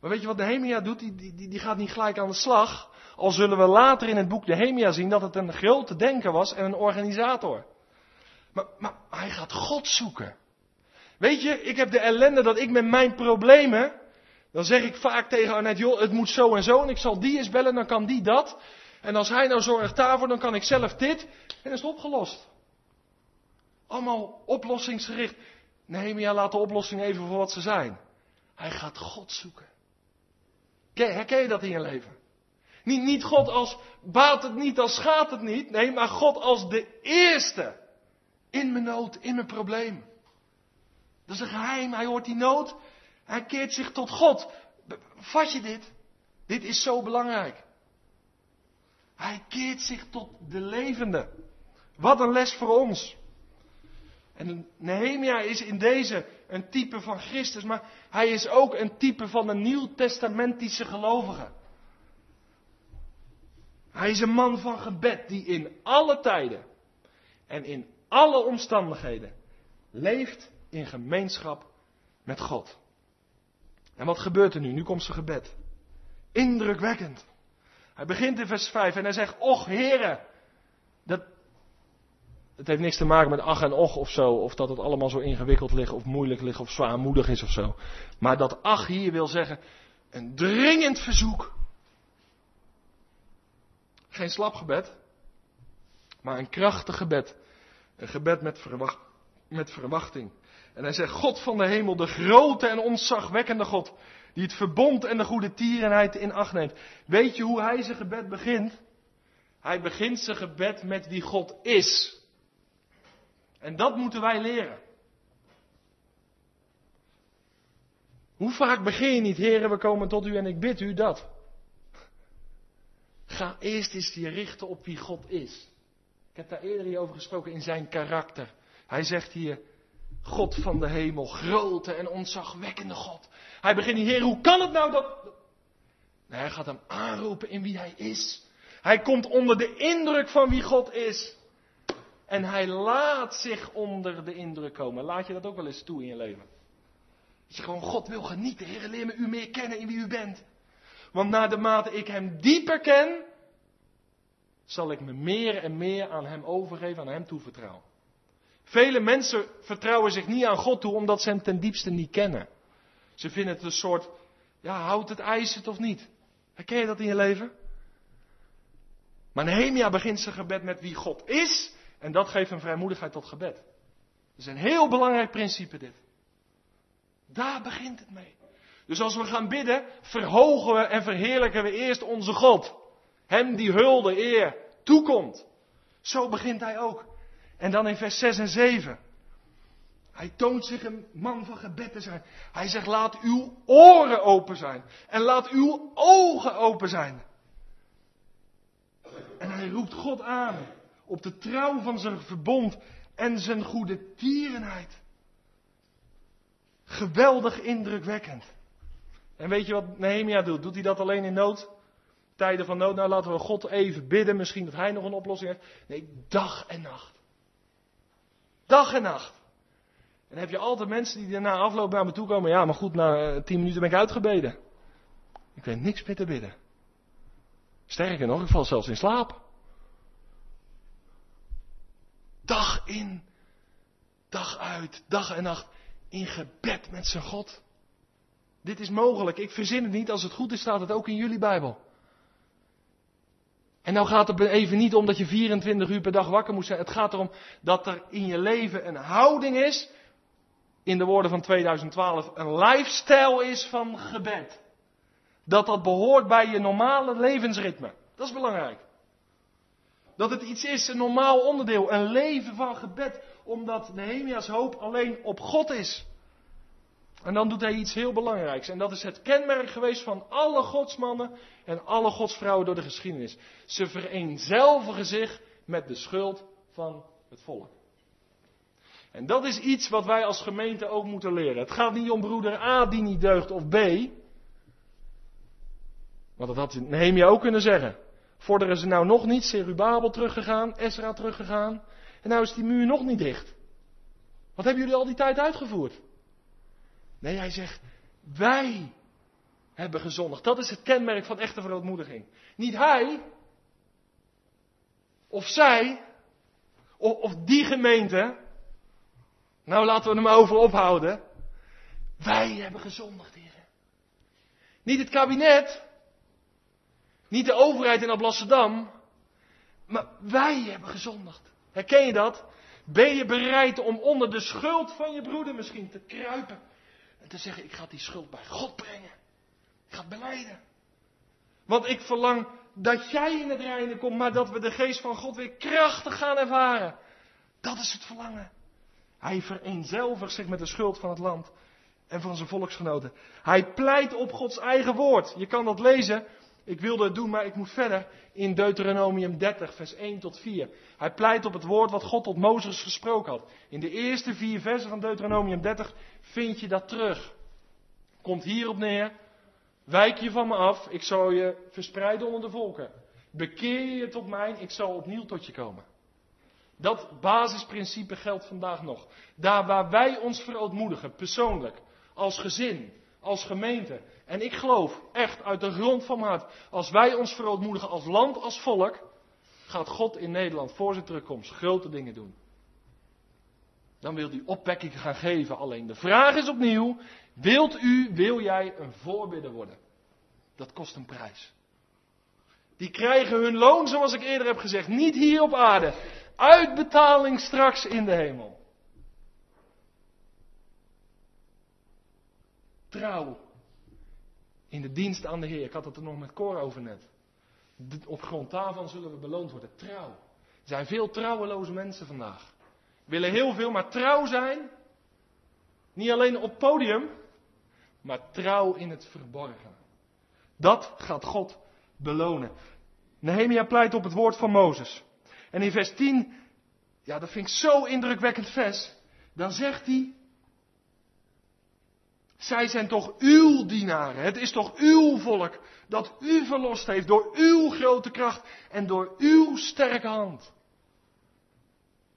Maar weet je wat Nehemia doet? Die, die, die gaat niet gelijk aan de slag. Al zullen we later in het boek Nehemia zien dat het een grote denker was en een organisator. Maar, maar hij gaat God zoeken. Weet je, ik heb de ellende dat ik met mijn problemen, dan zeg ik vaak tegen Annette, joh, het moet zo en zo en ik zal die eens bellen, dan kan die dat. En als hij nou zorgt daarvoor, dan kan ik zelf dit. En is het opgelost. Allemaal oplossingsgericht. Nehemia laat de oplossing even voor wat ze zijn. Hij gaat God zoeken. Herken je dat in je leven? Niet, niet God als baat het niet, als schaadt het niet. Nee, maar God als de eerste. In mijn nood, in mijn probleem. Dat is een geheim. Hij hoort die nood. Hij keert zich tot God. Vat je dit? Dit is zo belangrijk. Hij keert zich tot de levende. Wat een les voor ons. En Nehemia is in deze een type van Christus, maar hij is ook een type van een nieuwtestamentische gelovige. Hij is een man van gebed die in alle tijden en in alle omstandigheden leeft in gemeenschap met God. En wat gebeurt er nu? Nu komt zijn gebed. Indrukwekkend. Hij begint in vers 5 en hij zegt, och heren. Dat, het heeft niks te maken met ach en och of zo, of dat het allemaal zo ingewikkeld ligt, of moeilijk ligt, of zwaarmoedig is of zo. Maar dat ach hier wil zeggen, een dringend verzoek. Geen slap gebed, maar een krachtig gebed. Een gebed met, verwacht, met verwachting. En hij zegt, God van de hemel, de grote en ontzagwekkende God, die het verbond en de goede tierenheid in acht neemt. Weet je hoe hij zijn gebed begint? Hij begint zijn gebed met wie God is. En dat moeten wij leren. Hoe vaak begin je niet, heren, we komen tot u en ik bid u dat. Ga eerst eens je richten op wie God is. Ik heb daar eerder over gesproken in zijn karakter. Hij zegt hier, God van de hemel, grote en ontzagwekkende God. Hij begint Heer, hoe kan het nou dat... Nee, hij gaat hem aanroepen in wie hij is. Hij komt onder de indruk van wie God is. En hij laat zich onder de indruk komen. Laat je dat ook wel eens toe in je leven? Dat je gewoon God wil genieten. Heer, leer me u meer kennen in wie u bent. Want na de mate ik hem dieper ken, zal ik me meer en meer aan hem overgeven, aan hem toevertrouwen. Vele mensen vertrouwen zich niet aan God toe omdat ze hem ten diepste niet kennen. Ze vinden het een soort, ja, houdt het ijs het of niet? Herken je dat in je leven? Maar Nehemia begint zijn gebed met wie God is en dat geeft een vrijmoedigheid tot gebed. Dat is een heel belangrijk principe dit. Daar begint het mee. Dus als we gaan bidden, verhogen we en verheerlijken we eerst onze God. Hem die hulde, eer, toekomt. Zo begint hij ook. En dan in vers 6 en 7. Hij toont zich een man van gebed te zijn. Hij zegt, laat uw oren open zijn. En laat uw ogen open zijn. En hij roept God aan op de trouw van zijn verbond en zijn goede tierenheid. Geweldig indrukwekkend. En weet je wat Nehemia doet? Doet hij dat alleen in nood? Tijden van nood? Nou laten we God even bidden, misschien dat hij nog een oplossing heeft. Nee, dag en nacht. Dag en nacht. En heb je altijd mensen die na afloop naar me toe komen. Ja, maar goed, na eh, tien minuten ben ik uitgebeden. Ik weet niks meer te bidden. Sterker nog, ik val zelfs in slaap. Dag in, dag uit, dag en nacht in gebed met zijn God. Dit is mogelijk. Ik verzin het niet. Als het goed is, staat het ook in jullie Bijbel. En nou gaat het even niet om dat je 24 uur per dag wakker moet zijn. Het gaat erom dat er in je leven een houding is. In de woorden van 2012, een lifestyle is van gebed. Dat dat behoort bij je normale levensritme. Dat is belangrijk. Dat het iets is, een normaal onderdeel, een leven van gebed, omdat Nehemia's hoop alleen op God is. En dan doet hij iets heel belangrijks. En dat is het kenmerk geweest van alle godsmannen en alle godsvrouwen door de geschiedenis. Ze vereenzelvigen zich met de schuld van het volk. En dat is iets wat wij als gemeente ook moeten leren. Het gaat niet om broeder A die niet deugt of B. Want dat had Nehemia ook kunnen zeggen. Vorderen ze nou nog niet, Serubabel teruggegaan, Esra teruggegaan. En nou is die muur nog niet dicht. Wat hebben jullie al die tijd uitgevoerd? Nee, hij zegt, wij hebben gezondigd. Dat is het kenmerk van echte verootmoediging. Niet hij, of zij, of, die gemeente. Nou, laten we hem over ophouden. Wij hebben gezondigd, heren. Niet het kabinet, niet de overheid in Alblasserdam, maar wij hebben gezondigd. Herken je dat? Ben je bereid om onder de schuld van je broeder misschien te kruipen? En te zeggen, ik ga die schuld bij God brengen. Ik ga het beleiden. Want ik verlang dat jij in het reine komt, maar dat we de geest van God weer krachtig gaan ervaren. Dat is het verlangen. Hij vereenzelvigt zich met de schuld van het land en van zijn volksgenoten. Hij pleit op Gods eigen woord. Je kan dat lezen Ik wilde het doen, maar ik moet verder in Deuteronomium 30, vers 1 tot 4. Hij pleit op het woord wat God tot Mozes gesproken had. In de eerste vier versen van Deuteronomium 30 vind je dat terug. Komt hierop neer. Wijk je van me af, ik zal je verspreiden onder de volken. Bekeer je tot mij, ik zal opnieuw tot je komen. Dat basisprincipe geldt vandaag nog. Daar waar wij ons verootmoedigen, persoonlijk, als gezin, als gemeente. En ik geloof echt uit de grond van mijn hart, als wij ons verootmoedigen als land, als volk, gaat God in Nederland voor zijn terugkomst grote dingen doen. Dan wil hij opwekking gaan geven. Alleen de vraag is opnieuw, wilt u, wil jij een voorbidder worden? Dat kost een prijs. Die krijgen hun loon, zoals ik eerder heb gezegd, niet hier op aarde. Uitbetaling straks in de hemel. Trouw in de dienst aan de Heer. Ik had het er nog met Cor over net. Op grond daarvan zullen we beloond worden. Trouw. Er zijn veel trouweloze mensen vandaag. Willen heel veel, maar trouw zijn. Niet alleen op podium, maar trouw in het verborgen. Dat gaat God belonen. Nehemia pleit op het woord van Mozes. En in vers 10, ja, dat vind ik zo indrukwekkend vers. Dan zegt hij, zij zijn toch uw dienaren. Het is toch uw volk dat u verlost heeft door uw grote kracht en door uw sterke hand.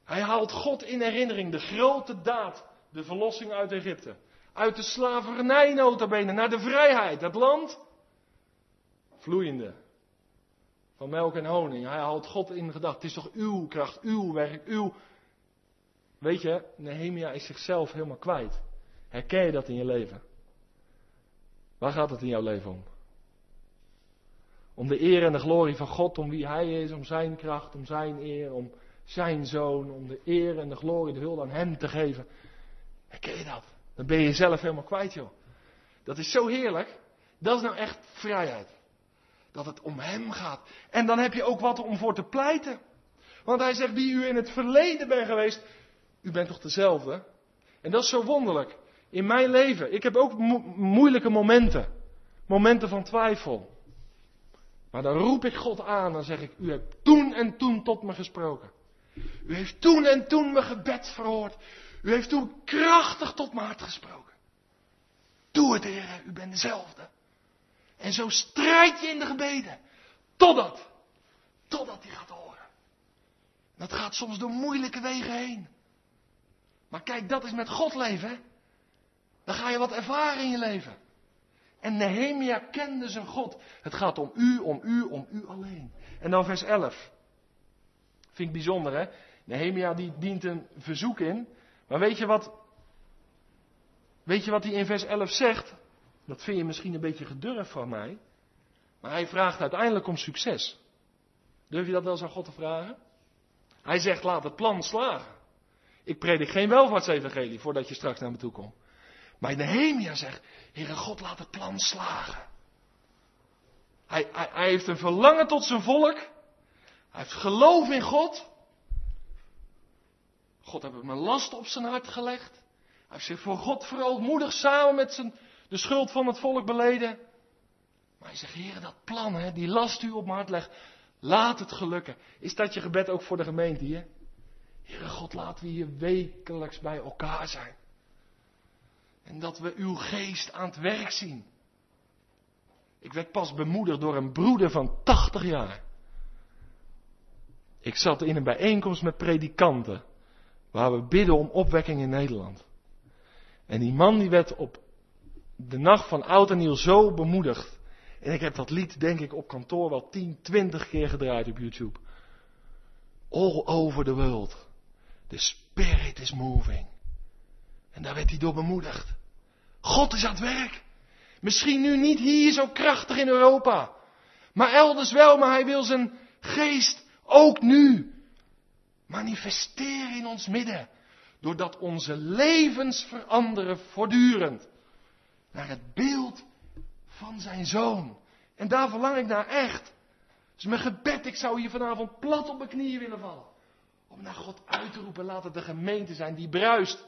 Hij haalt God in herinnering, de grote daad, de verlossing uit Egypte. Uit de slavernij notabene naar de vrijheid. Het land vloeiende van melk en honing. Hij haalt God in gedachten. Het is toch uw kracht, uw werk, uw... Weet je, Nehemia is zichzelf helemaal kwijt. Herken je dat in je leven? Waar gaat het in jouw leven om? Om de eer en de glorie van God, om wie Hij is, om Zijn kracht, om Zijn eer, om Zijn zoon, om de eer en de glorie, de hulde aan Hem te geven. Herken je dat? Dan ben je jezelf helemaal kwijt, joh. Dat is zo heerlijk. Dat is nou echt vrijheid. Dat het om Hem gaat. En dan heb je ook wat om voor te pleiten. Want Hij zegt, wie u in het verleden bent geweest, u bent toch dezelfde? En dat is zo wonderlijk. In mijn leven. Ik heb ook moeilijke momenten. Momenten van twijfel. Maar dan roep ik God aan. Dan zeg ik, u hebt toen en toen tot me gesproken. U heeft toen en toen mijn gebed verhoord. U heeft toen krachtig tot mijn hart gesproken. Doe het, Heer, u bent dezelfde. En zo strijd je in de gebeden. Totdat, totdat hij gaat horen. Dat gaat soms door moeilijke wegen heen. Maar kijk, dat is met God leven. Hè? Dan ga je wat ervaren in je leven. En Nehemia kende zijn God. Het gaat om u, om u, om u alleen. En dan vers 11. Vind ik bijzonder hè. Nehemia die dient een verzoek in. Maar weet je wat. Weet je wat hij in vers 11 zegt? Dat vind je misschien een beetje gedurfd van mij. Maar hij vraagt uiteindelijk om succes. Durf je dat wel eens aan God te vragen? Hij zegt laat het plan slagen. Ik predik geen welvaartsevangelie voordat je straks naar me toe komt. Maar Nehemia zegt, Heere God laat het plan slagen. Hij, hij, hij heeft een verlangen tot zijn volk. Hij heeft geloof in God. God heeft hem een last op zijn hart gelegd. Hij heeft zich voor God verootmoedigd samen met zijn, de schuld van het volk beleden. Maar hij zegt, Heer, dat plan, hè, die last u op mijn hart legt, laat het gelukken. Is dat je gebed ook voor de gemeente hier? Heere God, laten we hier wekelijks bij elkaar zijn. En dat we uw geest aan het werk zien. Ik werd pas bemoedigd door een broeder van 80 jaar. Ik zat in een bijeenkomst met predikanten. Waar we bidden om opwekking in Nederland. En die man die werd op de nacht van oud en nieuw zo bemoedigd. En ik heb dat lied denk ik op kantoor wel 10, 20 keer gedraaid op YouTube. All over the world. The spirit is moving. En daar werd hij door bemoedigd. God is aan het werk. Misschien nu niet hier zo krachtig in Europa. Maar elders wel, maar hij wil zijn geest ook nu manifesteren in ons midden. Doordat onze levens veranderen voortdurend. Naar het beeld van zijn zoon. En daar verlang ik naar echt. Dus mijn gebed, ik zou hier vanavond plat op mijn knieën willen vallen. Om naar God uit te roepen, laat het de gemeente zijn die bruist.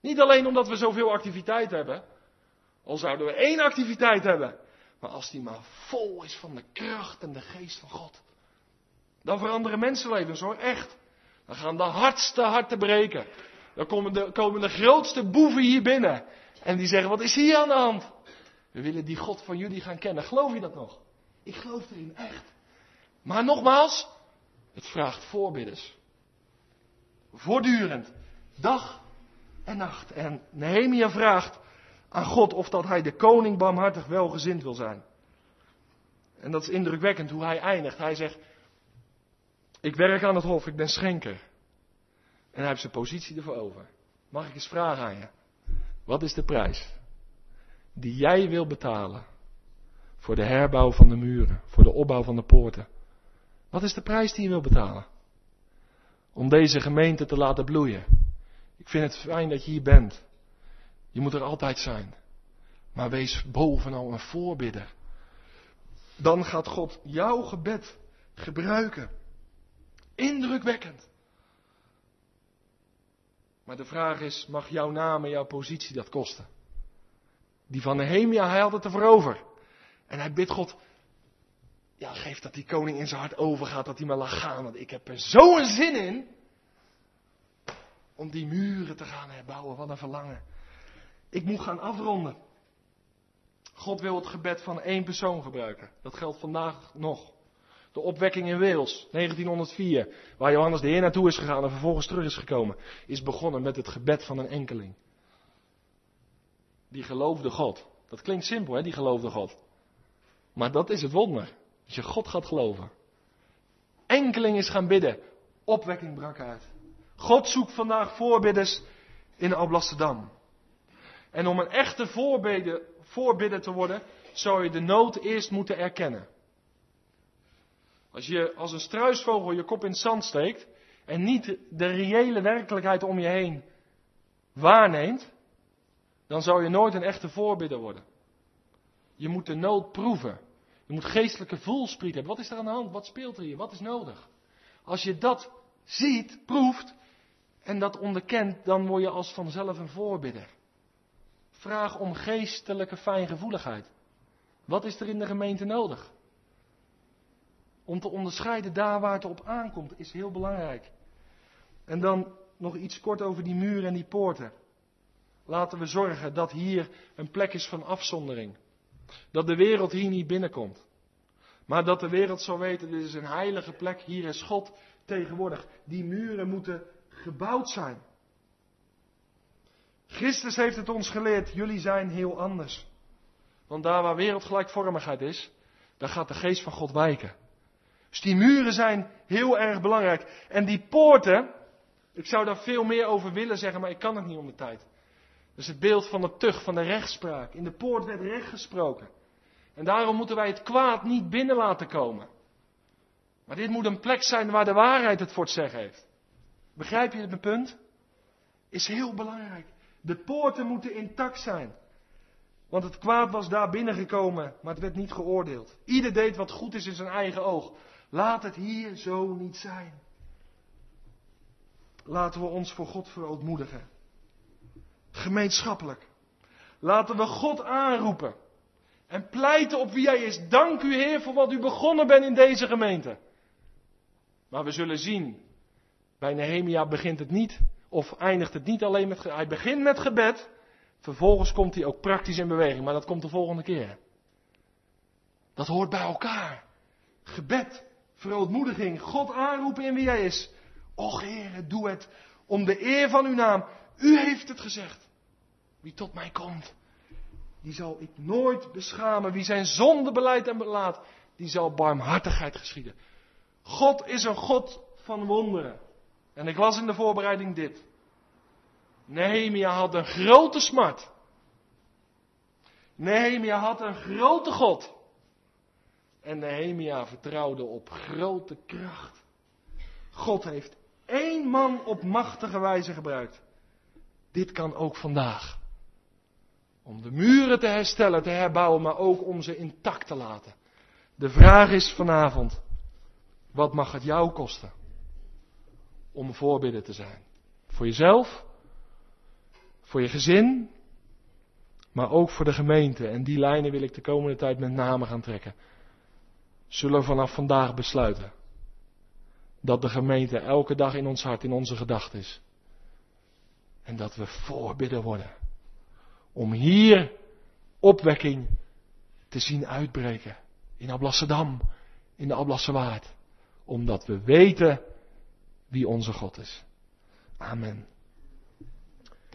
Niet alleen omdat we zoveel activiteit hebben. Al zouden we één activiteit hebben. Maar als die maar vol is van de kracht en de geest van God. Dan veranderen mensenlevens hoor, echt. Dan gaan de hardste harten breken. Dan komen de, grootste boeven hier binnen. En die zeggen, wat is hier aan de hand? We willen die God van jullie gaan kennen. Geloof je dat nog? Ik geloof erin, echt. Maar nogmaals, het vraagt voorbidders. Voortdurend. Dag en nacht. En Nehemia vraagt aan God of dat hij de koning barmhartig welgezind wil zijn. En dat is indrukwekkend hoe hij eindigt. Hij zegt, ik werk aan het hof, ik ben schenker. En hij heeft zijn positie ervoor over. Mag ik eens vragen aan je? Wat is de prijs die jij wil betalen voor de herbouw van de muren, voor de opbouw van de poorten? Wat is de prijs die je wil betalen? Om deze gemeente te laten bloeien. Ik vind het fijn dat je hier bent. Je moet er altijd zijn. Maar wees bovenal een voorbidder. Dan gaat God jouw gebed gebruiken. Indrukwekkend. Maar de vraag is, mag jouw naam en jouw positie dat kosten? Die van Nehemia, hij had het ervoor over. En hij bidt God, ja, geef dat die koning in zijn hart overgaat, dat hij maar laat gaan. Want ik heb er zo'n zin in. Om die muren te gaan herbouwen. Wat een verlangen. Ik moet gaan afronden. God wil het gebed van één persoon gebruiken. Dat geldt vandaag nog. De opwekking in Wales, 1904, waar Johannes de Heer naartoe is gegaan en vervolgens terug is gekomen, is begonnen met het gebed van een enkeling. Die geloofde God. Dat klinkt simpel, hè, die geloofde God. Maar dat is het wonder. Als je God gaat geloven. Enkeling is gaan bidden. Opwekking brak uit. God zoekt vandaag voorbidders in Alblasserdam. En om een echte voorbidder, te worden, zou je de nood eerst moeten erkennen. Als je als een struisvogel je kop in het zand steekt en niet de reële werkelijkheid om je heen waarneemt, dan zou je nooit een echte voorbidder worden. Je moet de nood proeven. Je moet geestelijke voelspriet hebben. Wat is er aan de hand? Wat speelt er hier? Wat is nodig? Als je dat ziet, proeft en dat onderkent, dan word je als vanzelf een voorbidder. Vraag om geestelijke fijngevoeligheid. Wat is er in de gemeente nodig? Om te onderscheiden daar waar het op aankomt, is heel belangrijk. En dan nog iets kort over die muren en die poorten. Laten we zorgen dat hier een plek is van afzondering. Dat de wereld hier niet binnenkomt. Maar dat de wereld zal weten, dit is een heilige plek, hier is God tegenwoordig. Die muren moeten gebouwd zijn. Christus heeft het ons geleerd, jullie zijn heel anders. Want daar waar wereldgelijkvormigheid is, daar gaat de geest van God wijken. Dus die muren zijn heel erg belangrijk. En die poorten, ik zou daar veel meer over willen zeggen, maar ik kan het niet om de tijd. Dat is het beeld van de tug, van de rechtspraak. In de poort werd recht gesproken. En daarom moeten wij het kwaad niet binnen laten komen. Maar dit moet een plek zijn waar de waarheid het voor het zeggen heeft. Begrijp je het punt? Is heel belangrijk. De poorten moeten intact zijn. Want het kwaad was daar binnengekomen, maar het werd niet geoordeeld. Ieder deed wat goed is in zijn eigen oog. Laat het hier zo niet zijn. Laten we ons voor God verootmoedigen. Gemeenschappelijk. Laten we God aanroepen. En pleiten op wie Hij is. Dank u Heer voor wat u begonnen bent in deze gemeente. Maar we zullen zien, bij Nehemia begint het niet, of eindigt het niet alleen met, hij begint met gebed, vervolgens komt hij ook praktisch in beweging, maar dat komt de volgende keer. Dat hoort bij elkaar. Gebed, verootmoediging, God aanroepen in wie Hij is. Och Heer, doe het om de eer van uw naam. U heeft het gezegd. Wie tot mij komt, die zal ik nooit beschamen. Wie zijn zonde beleidt en belaat, die zal barmhartigheid geschieden. God is een God van wonderen. En ik las in de voorbereiding dit. Nehemia had een grote smart. Nehemia had een grote God. En Nehemia vertrouwde op grote kracht. God heeft één man op machtige wijze gebruikt. Dit kan ook vandaag. Om de muren te herstellen, te herbouwen, maar ook om ze intact te laten. De vraag is vanavond, wat mag het jou kosten om voorbidden te zijn? Voor jezelf, voor je gezin, Maar ook voor de gemeente. En die lijnen wil ik de komende tijd met name gaan trekken. Zullen we vanaf vandaag besluiten. Dat de gemeente elke dag in ons hart, in onze gedachten is. En dat we voorbidden worden. Om hier opwekking te zien uitbreken. In Ablasserdam, in de Ablassewaard. Omdat we weten wie onze God is. Amen.